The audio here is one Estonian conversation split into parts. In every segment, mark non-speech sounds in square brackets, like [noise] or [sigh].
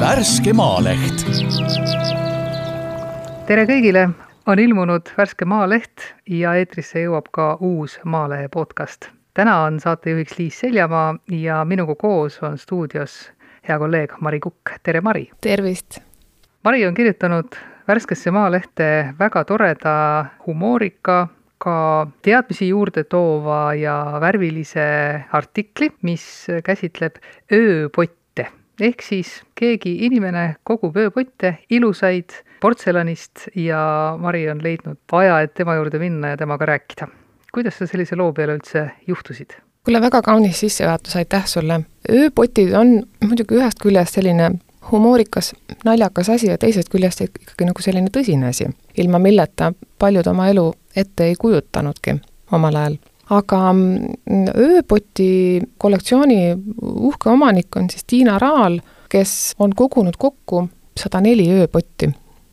värske Maaleht. tere kõigile, on ilmunud värske Maaleht ja eetrisse jõuab ka uus Maalehe podcast. täna on saatejuhiks Liis Seljamaa ja minuga koos on stuudios hea kolleeg Mari Kukk, tere Mari! tervist! Mari on kirjutanud värskesse Maalehte väga toreda humoorika, ka teadmisi juurde toova ja värvilise artikli, mis käsitleb ööpotte. ehk siis keegi inimene kogub ööpotte, ilusaid portselanist ja Mari on leidnud aja, et tema juurde minna ja temaga rääkida. kuidas sa sellise loo peale üldse juhtusid? kuule, väga kaunis sissejuhatus, aitäh sulle! ööpotid on muidugi ühest küljest selline humoorikas, naljakas asi ja teisest küljest ikkagi nagu selline tõsine asi, ilma milleta paljud oma elu ette ei kujutanudki omal ajal. aga mm, ööpoti kollektsiooni uhke omanik on siis Tiina Raal, kes on kogunud kokku sada neli ööpotti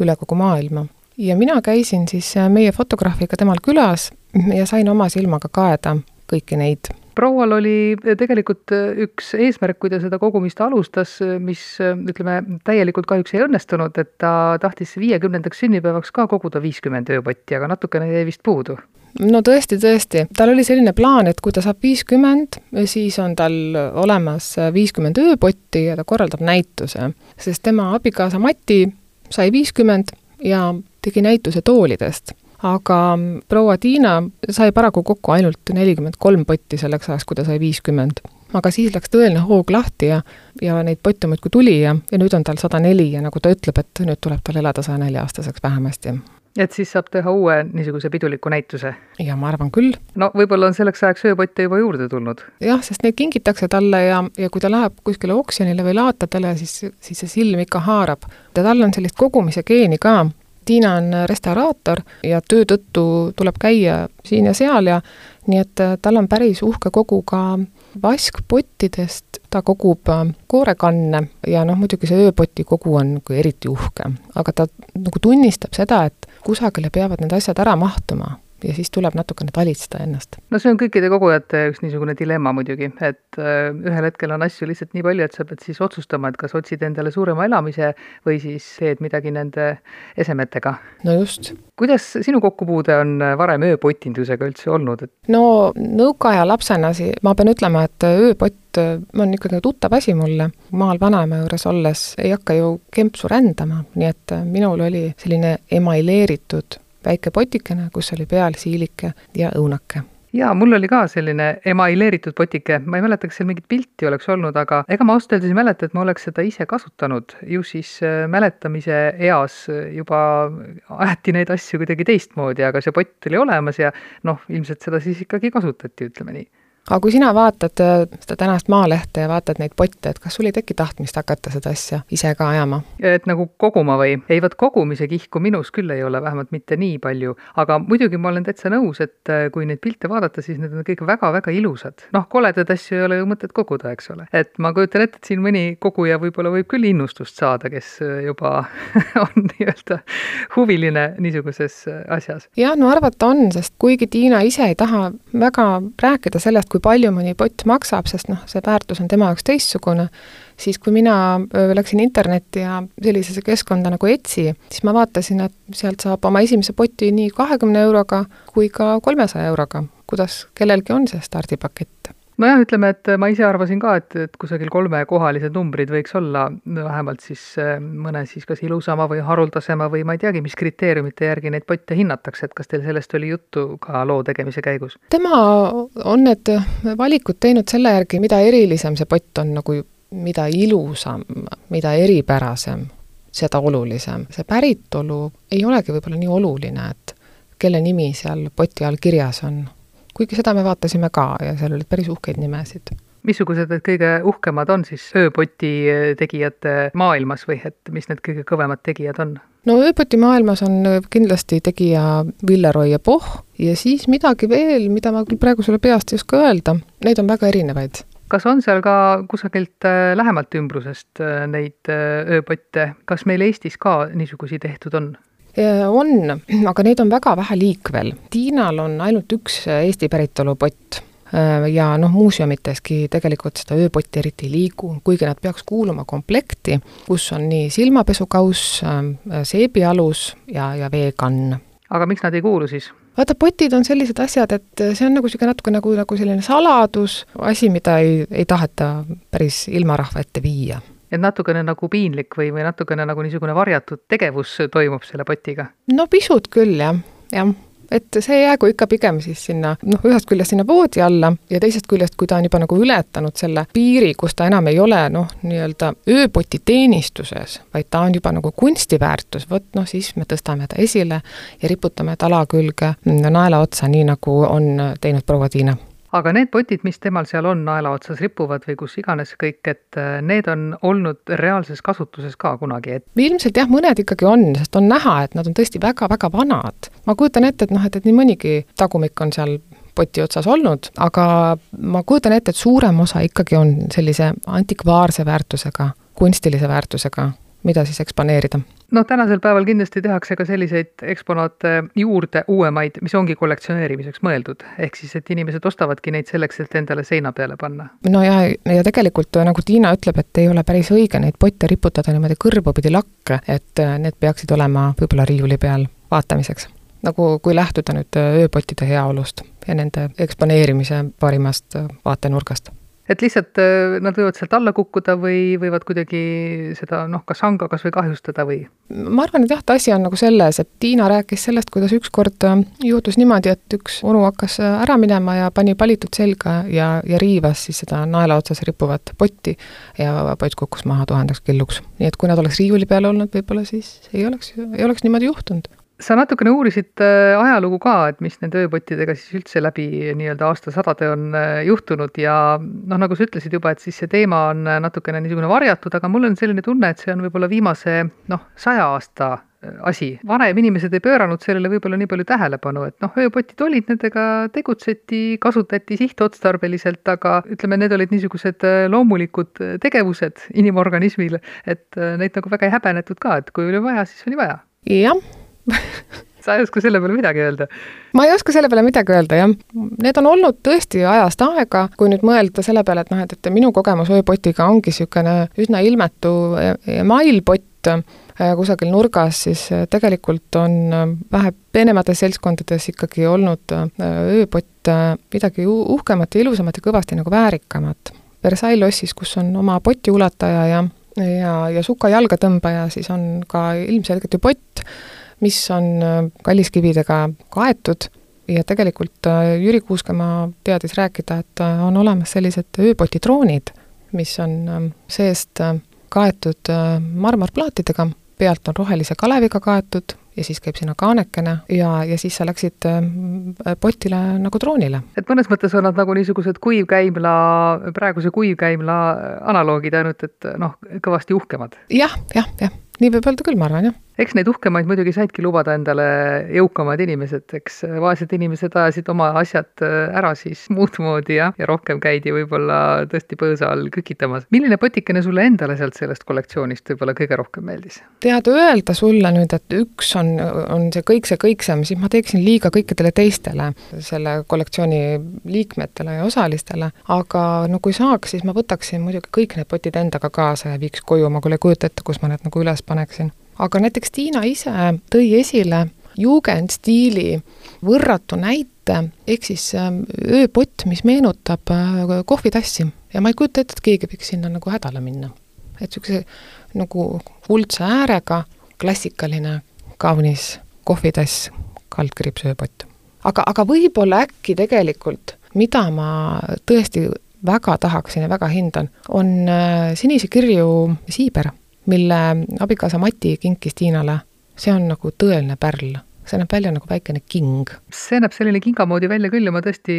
üle kogu maailma. ja mina käisin siis meie fotograafiga temal külas ja sain oma silmaga kaeda kõiki neid proual oli tegelikult üks eesmärk, kui ta seda kogumist alustas, mis ütleme, täielikult kahjuks ei õnnestunud, et ta tahtis viiekümnendaks sünnipäevaks ka koguda viiskümmend ööpotti, aga natukene jäi vist puudu. No tõesti, tõesti, tal oli selline plaan, et kui ta saab viiskümmend, siis on tal olemas viiskümmend ööpotti ja ta korraldab näituse, sest tema abikaasa Mati sai viiskümmend ja tegi näituse toolidest aga proua Tiina sai paraku kokku ainult nelikümmend kolm potti selleks ajaks, kui ta sai viiskümmend. aga siis läks tõeline hoog lahti ja, ja neid potte muudkui tuli ja, ja nüüd on tal sada neli ja nagu ta ütleb, et nüüd tuleb tal elada saja nelja aastaseks vähemasti et siis saab teha uue niisuguse piduliku näituse? ja ma arvan küll. no võib-olla on selleks ajaks ööpotte juba juurde tulnud? jah, sest neid kingitakse talle ja, ja kui ta läheb kuskile oksjonile või laatadele, siis, siis see silm ikka haarab. ja tal on sellist kogumise geeni ka, Tiina on restauraator ja töö tõttu tuleb käia siin ja seal ja nii et äh, tal on päris uhke kogu ka vaskpottidest, ta kogub äh, koorekanne ja noh, muidugi see ööpoti kogu on nagu eriti uhke, aga ta nagu tunnistab seda, et kusagile peavad need asjad ära mahtuma ja siis tuleb natukene talitseda ennast. no see on kõikide kogujate üks niisugune dilemma muidugi, et äh, ühel hetkel on asju lihtsalt nii palju, et sa pead siis otsustama, et kas otsid endale suurema elamise või siis teed midagi nende esemetega. no just. kuidas sinu kokkupuude on varem ööpotindusega üldse olnud, et? no nõukaaja lapsena si-, ma pean ütlema, et ööpott äh, on ikkagi tuttav asi mulle. maal vanaema juures olles ei hakka ju kempsu rändama, nii et äh, minul oli selline emaileeritud väike potikene, kus oli peal siilike ja õunake. Jaa, mul oli ka selline emaileeritud potike, ma ei mäleta, kas seal mingit pilti oleks olnud, aga ega ma ausalt öeldes ei mäleta, et ma oleks seda ise kasutanud. ju siis äh, mäletamise eas juba aeti neid asju kuidagi teistmoodi, aga see pott oli olemas ja noh, ilmselt seda siis ikkagi kasutati, ütleme nii aga kui sina vaatad äh, seda tänast Maalehte ja vaatad neid potte, et kas sul ei teki tahtmist hakata seda asja ise ka ajama? et nagu koguma või? ei, vot kogumise kihku minus küll ei ole, vähemalt mitte nii palju, aga muidugi ma olen täitsa nõus, et äh, kui neid pilte vaadata, siis need on kõik väga-väga ilusad. noh, koledaid asju ei ole ju mõtet koguda, eks ole. et ma kujutan ette, et siin mõni koguja võib-olla võib küll innustust saada, kes äh, juba [laughs] on nii-öelda huviline niisuguses asjas. jah, no arvata on, sest kuigi Tiina ise ei taha väga rääkida sellest, kui palju mõni pott maksab, sest noh, see väärtus on tema jaoks teistsugune, siis kui mina läksin internetti ja sellisesse keskkonda nagu Etsi, siis ma vaatasin, et sealt saab oma esimese poti nii kahekümne euroga kui ka kolmesaja euroga, kuidas kellelgi on see stardipakett nojah, ütleme, et ma ise arvasin ka, et, et kusagil kolmekohalised numbrid võiks olla vähemalt siis äh, mõne siis kas ilusama või haruldasema või ma ei teagi, mis kriteeriumite järgi neid potte hinnatakse, et kas teil sellest oli juttu ka loo tegemise käigus? tema on need valikud teinud selle järgi, mida erilisem see pott on nagu, mida ilusam, mida eripärasem, seda olulisem. see päritolu ei olegi võib-olla nii oluline, et kelle nimi seal poti all kirjas on kuigi seda me vaatasime ka ja seal olid päris uhkeid nimesid missugused need kõige uhkemad on siis ööpoti tegijate maailmas või et mis need kõige kõvemad tegijad on? no ööpoti maailmas on kindlasti tegija Villeroy ja Poh ja siis midagi veel, mida ma küll praegu sulle peast ei oska öelda, neid on väga erinevaid. kas on seal ka kusagilt äh, lähemalt ümbrusest äh, neid äh, ööpotte, kas meil Eestis ka niisugusi tehtud on? On, aga neid on väga vähe liikvel. Tiinal on ainult üks Eesti päritolu pott, ja noh, muuseumideski tegelikult seda ööpotti eriti ei liigu, kuigi nad peaks kuuluma komplekti, kus on nii silmapesukauss, seebialus ja, ja veekann. aga miks nad ei kuulu siis? vaata, potid on sellised asjad, et see on nagu niisugune natuke nagu, nagu selline saladus, asi, mida ei, ei taheta päris ilmarahva ette viia et natukene nagu piinlik või, või natukene nagu niisugune varjatud tegevus toimub selle potiga? no pisut küll, jah, jah. Et see jäägu ikka pigem siis sinna, noh, ühest küljest sinna voodi alla ja teisest küljest, kui ta on juba nagu ületanud selle piiri, kus ta enam ei ole noh, nii-öelda ööpoti teenistuses, vaid ta on juba nagu kunstiväärtus, vot noh, siis me tõstame ta esile ja riputame tala külge naela otsa, nii nagu on teinud proua Tiina aga need potid, mis temal seal on naela otsas ripuvad või kus iganes kõik, et äh, need on olnud reaalses kasutuses ka kunagi, et ilmselt jah, mõned ikkagi on, sest on näha, et nad on tõesti väga-väga vanad. ma kujutan ette, et noh, et, et nii mõnigi tagumik on seal poti otsas olnud, aga ma kujutan ette, et suurem osa ikkagi on sellise antikvaarse väärtusega, kunstilise väärtusega mida siis eksponeerida? noh, tänasel päeval kindlasti tehakse ka selliseid eksponaate juurde, uuemaid, mis ongi kollektsioneerimiseks mõeldud. ehk siis, et inimesed ostavadki neid selleks, et endale seina peale panna. no ja, ja tegelikult nagu Tiina ütleb, et ei ole päris õige neid potte riputada niimoodi kõrvupidi lakke, et need peaksid olema võib-olla riiuli peal vaatamiseks nagu kui lähtuda nüüd ööpottide heaolust ja nende eksponeerimise parimast vaatenurgast et lihtsalt äh, nad võivad sealt alla kukkuda või võivad kuidagi seda noh, kas anga kas või kahjustada või? ma arvan, et jah, et asi on nagu selles, et Tiina rääkis sellest, kuidas ükskord äh, juhtus niimoodi, et üks onu hakkas äh, ära minema ja pani palitud selga ja, ja riivas siis seda naela otsas rippuvat potti ja pott kukkus maha tuhandeks killuks. nii et kui nad oleks riiuli peal olnud, võib-olla siis ei oleks, ei oleks niimoodi juhtunud sa natukene uurisid äh, ajalugu ka, et mis nende ööpottidega siis üldse läbi nii-öelda aastasadade on äh, juhtunud ja noh, nagu sa ütlesid juba, et siis see teema on äh, natukene niisugune varjatud, aga mul on selline tunne, et see on võib-olla viimase noh, saja aasta asi. vanem inimesed ei pööranud sellele võib-olla nii palju tähelepanu, et noh, ööpotid olid, nendega tegutseti, kasutati sihtotstarbeliselt, aga ütleme, need olid niisugused loomulikud tegevused inimorganismile, et neid nagu väga ei häbenetud ka, et kui oli vaja, siis oli vaja. jah [laughs] sa ei oska selle peale midagi öelda? ma ei oska selle peale midagi öelda, jah. Need on olnud tõesti ajast aega, kui nüüd mõelda selle peale, et noh, et, et minu kogemus ööpotiga ongi niisugune üsna ilmetu emailpott äh, kusagil nurgas, siis äh, tegelikult on äh, vähe peenemates seltskondades ikkagi olnud ööpott midagi uhkemat ja ilusamat ja kõvasti nagu väärikamat. Versailles lossis, kus on oma potiulataja ja ja, ja suka jalgatõmbaja, siis on ka ilmselgelt ju pott, mis on äh, kalliskividega kaetud ja tegelikult äh, Jüri Kuuskemaa teadis rääkida, et äh, on olemas sellised ööpotitroonid, mis on ähm, seest kaetud marmorplaatidega, pealt on rohelise kaleviga kaetud ja siis käib sinna kaanekene ja, ja siis sa läksid potile nagu troonile. et mõnes mõttes on nad nagu niisugused kuivkäimla, praeguse kuivkäimla analoogid, ainult et noh, kõvasti uhkemad ja,. jah, jah, jah, nii võib öelda küll, ma arvan, jah. Eks neid uhkemaid muidugi saidki lubada endale jõukamad inimesed, eks. Vaesed inimesed ajasid oma asjad äh, ära siis muud moodi jah, ja rohkem käidi võib-olla tõesti põõsa all kükitamas. milline potikene sulle endale sealt sellest kollektsioonist võib-olla kõige rohkem meeldis? tead, öelda sulle nüüd, et üks on, on see kõik see kõiksem, siis ma teeksin liiga kõikidele teistele, selle kollektsiooni liikmetele ja osalistele, aga no kui saaks, siis ma võtaksin muidugi kõik need potid endaga kaasa ja viiks koju, ma küll ei kujuta ette, kus ma need nagu üles paneksin aga näiteks Tiina ise tõi esile jugendstiili võrratu näite, ehk siis ähm, ööpott, mis meenutab äh, kohvitassi. ja ma ei kujuta ette, et keegi võiks sinna nagu hädale minna. et niisuguse nagu kuldse äärega klassikaline kaunis kohvitass, kaldkriips ööpott. aga, aga võib-olla äkki tegelikult, mida ma tõesti väga tahaksin ja väga hindan, on äh, sinise kirju siiber mille abikaasa Mati kinkis Tiinale, see on nagu tõeline pärl see näeb välja nagu väikene king. see näeb selline kinga moodi välja küll ja ma tõesti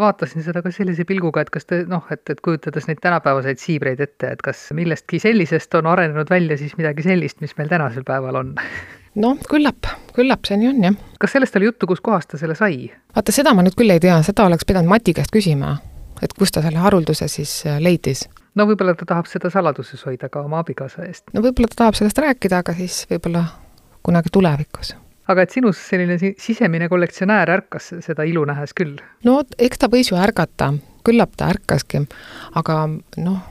vaatasin seda ka sellise pilguga, et kas te noh, et, et kujutades neid tänapäevaseid siibreid ette, et kas millestki sellisest on arenenud välja siis midagi sellist, mis meil tänasel päeval on noh, küllap, küllap see nii on, jah. kas sellest oli juttu, kuskohast ta selle sai? vaata, seda ma nüüd küll ei tea, seda oleks pidanud Mati käest küsima, et kust ta selle harulduse siis leidis no võib-olla ta tahab seda saladuses hoida ka oma abikaasa eest. no võib-olla ta tahab sellest rääkida, aga siis võib-olla kunagi tulevikus. aga et sinus selline sisemine kollektsionäär ärkas seda ilu nähes küll? no eks ta võis ju ärgata, küllap ta ärkaski, aga noh,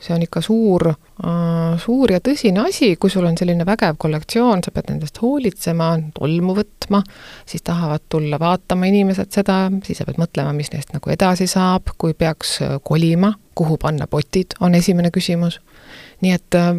see on ikka suur äh,, suur ja tõsine asi, kui sul on selline vägev kollektsioon, sa pead nendest hoolitsema, tolmu võtma, siis tahavad tulla vaatama inimesed seda, siis sa pead mõtlema, mis neist nagu edasi saab, kui peaks äh, kolima, kuhu panna potid, on esimene küsimus. nii et äh,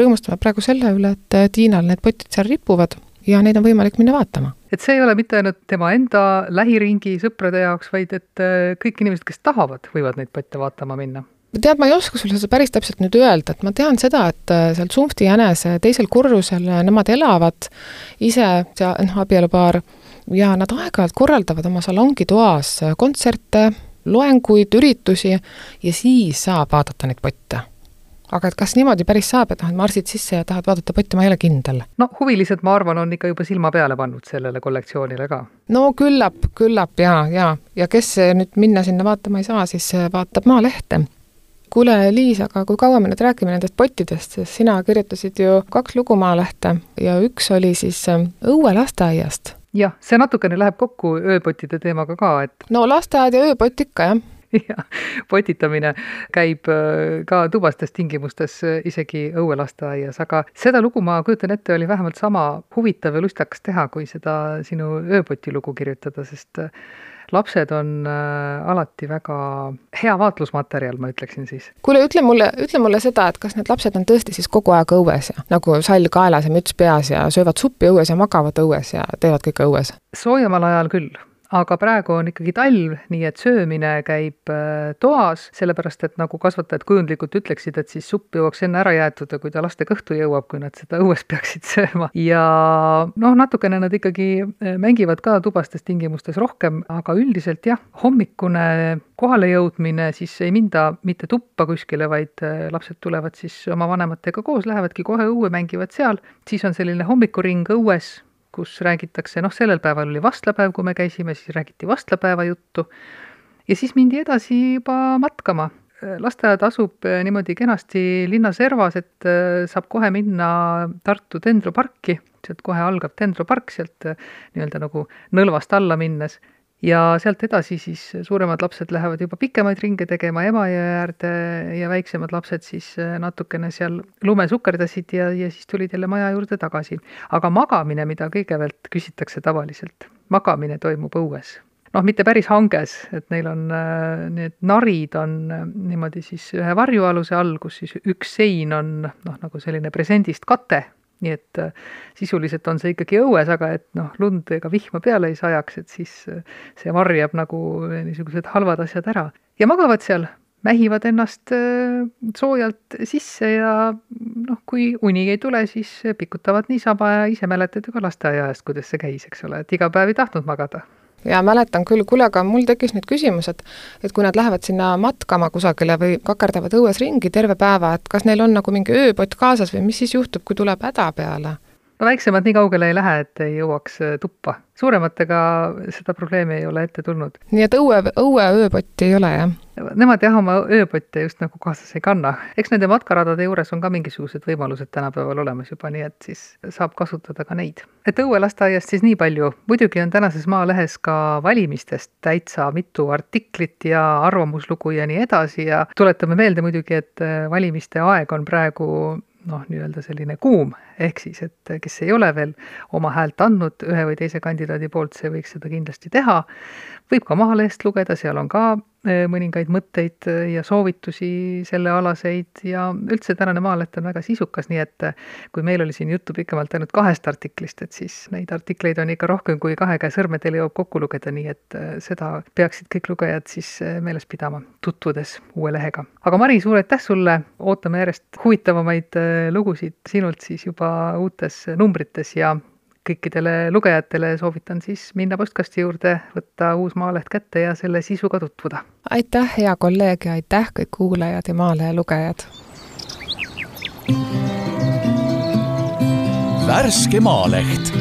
rõõmustame praegu selle üle, et Tiinal need potid seal ripuvad ja neid on võimalik minna vaatama et see ei ole mitte ainult tema enda lähiringi sõprade jaoks, vaid et kõik inimesed, kes tahavad, võivad neid potte vaatama minna tead, ma ei oska sulle seda päris täpselt nüüd öelda, et ma tean seda, et äh, seal Zumfti jänese teisel korrusel äh, nemad elavad ise, see noh, abielupaar, ja nad aeg-ajalt korraldavad oma salongitoas äh, kontserte, loenguid, üritusi ja siis saab vaadata neid potte aga et kas niimoodi päris saab, et noh, et marsid sisse ja tahad vaadata potti, ma ei ole kindel. no huvilised, ma arvan, on ikka juba silma peale pannud sellele kollektsioonile ka. no küllap, küllap ja, ja, ja kes nüüd minna sinna vaatama ei saa, siis vaatab Maalehte kuule, Liis, aga kui kaua me nüüd räägime nendest pottidest, sest sina kirjutasid ju kaks lugu Maalehte ja üks oli siis ähm, õuelasteaiast. jah, see natukene läheb kokku ööpottide teemaga ka, et no lasteaed ja ööpott ikka, jah jah, potitamine käib äh, ka tubastes tingimustes äh, isegi õuelasteaias, aga seda lugu ma kujutan ette, oli vähemalt sama huvitav ja lustakas teha, kui seda sinu ööpoti lugu kirjutada, sest äh, lapsed on äh, alati väga hea vaatlusmaterjal, ma ütleksin siis. kuule, ütle mulle, ütle mulle seda, et kas need lapsed on tõesti siis kogu aeg õues ja nagu sall kaelas ja müts peas ja söövad suppi õues ja magavad õues ja teevad kõike õues? soojemal ajal küll aga praegu on ikkagi talv, nii et söömine käib äh, toas, sellepärast et nagu kasvatajad kujundlikult ütleksid, et siis supp jõuaks enne ära jäetud ja kui ta laste kõhtu jõuab, kui nad seda õues [laughs] peaksid sööma. ja noh, natukene nad ikkagi äh, mängivad ka tubastes tingimustes rohkem, aga üldiselt jah, hommikune kohalejõudmine, siis ei minda mitte tuppa kuskile, vaid äh, lapsed tulevad siis oma vanematega koos, lähevadki kohe õue, mängivad seal, siis on selline hommikuring õues kus räägitakse, noh, sellel päeval oli vastlapäev, kui me käisime, siis räägiti vastlapäeva juttu. Ja siis mindi edasi juba matkama. lasteaed asub eh, niimoodi kenasti linna servas, et eh, saab kohe minna Tartu Dendroparki, sealt kohe algab Dendropark, sealt eh, nii-öelda nagu nõlvast alla minnes ja sealt edasi siis suuremad lapsed lähevad juba pikemaid ringe tegema Emajõe äärde ja väiksemad lapsed siis äh, natukene seal lume sukerdasid ja, ja siis tulid jälle maja juurde tagasi. aga magamine, mida kõigepealt küsitakse tavaliselt, magamine toimub õues noh, mitte päris hanges, et neil on äh, need narid on äh, niimoodi siis ühe varjualuse all, kus siis üks sein on noh, nagu selline presendist kate nii et äh, sisuliselt on see ikkagi õues, aga et noh, lund ega vihma peale ei sajaks, et siis äh, see varjab nagu niisugused halvad asjad ära. ja magavad seal, mähivad ennast äh, soojalt sisse ja noh, kui uni ei tule, siis pikutavad niisama ja ise mäletad ju ka lasteaiaajast, kuidas see käis, eks ole, et iga päev ei tahtnud magada ja mäletan küll, kuule, aga mul tekkis nüüd küsimus, et et kui nad lähevad sinna matkama kusagile või kakerdavad õues ringi terve päeva, et kas neil on nagu mingi ööpott kaasas või mis siis juhtub, kui tuleb häda peale? no väiksemad nii kaugele ei lähe, et ei jõuaks äh, tuppa. suurematega seda probleemi ei ole ette tulnud. nii et õue, õue ööpotti ei ole, jah? Nemad jah, oma ööpotte just nagu kaasas ei kanna. eks nende matkaradade juures on ka mingisugused võimalused tänapäeval olemas juba, nii et siis saab kasutada ka neid. et õuelasteaiast siis nii palju. muidugi on tänases Maalehes ka valimistest täitsa mitu artiklit ja arvamuslugu ja nii edasi ja tuletame meelde muidugi, et äh, valimiste aeg on praegu noh, nii-öelda selline kuum, ehk siis, et kes ei ole veel oma häält andnud ühe või teise kandidaadi poolt, see võiks seda kindlasti teha. Võib ka Mahalehest lugeda, seal on ka Äh, mõningaid mõtteid äh, ja soovitusi sellealaseid ja üldse tänane Maaleht on väga sisukas, nii et äh, kui meil oli siin juttu pikemalt ainult kahest artiklist, et siis neid artikleid on ikka rohkem kui kahe käe sõrmedel jõuab kokku lugeda, nii et seda peaksid kõik lugejad siis meeles pidama, tutvudes uue lehega. aga Mari, suur aitäh sulle, ootame järjest huvitavamaid lugusid sinult siis juba uutes numbrites ja kõikidele lugejatele soovitan siis minna postkasti juurde, võtta uus Maaleht kätte ja selle sisuga tutvuda. aitäh, hea kolleeg ja aitäh kõik kuulajad ja Maalehe lugejad! värske Maaleht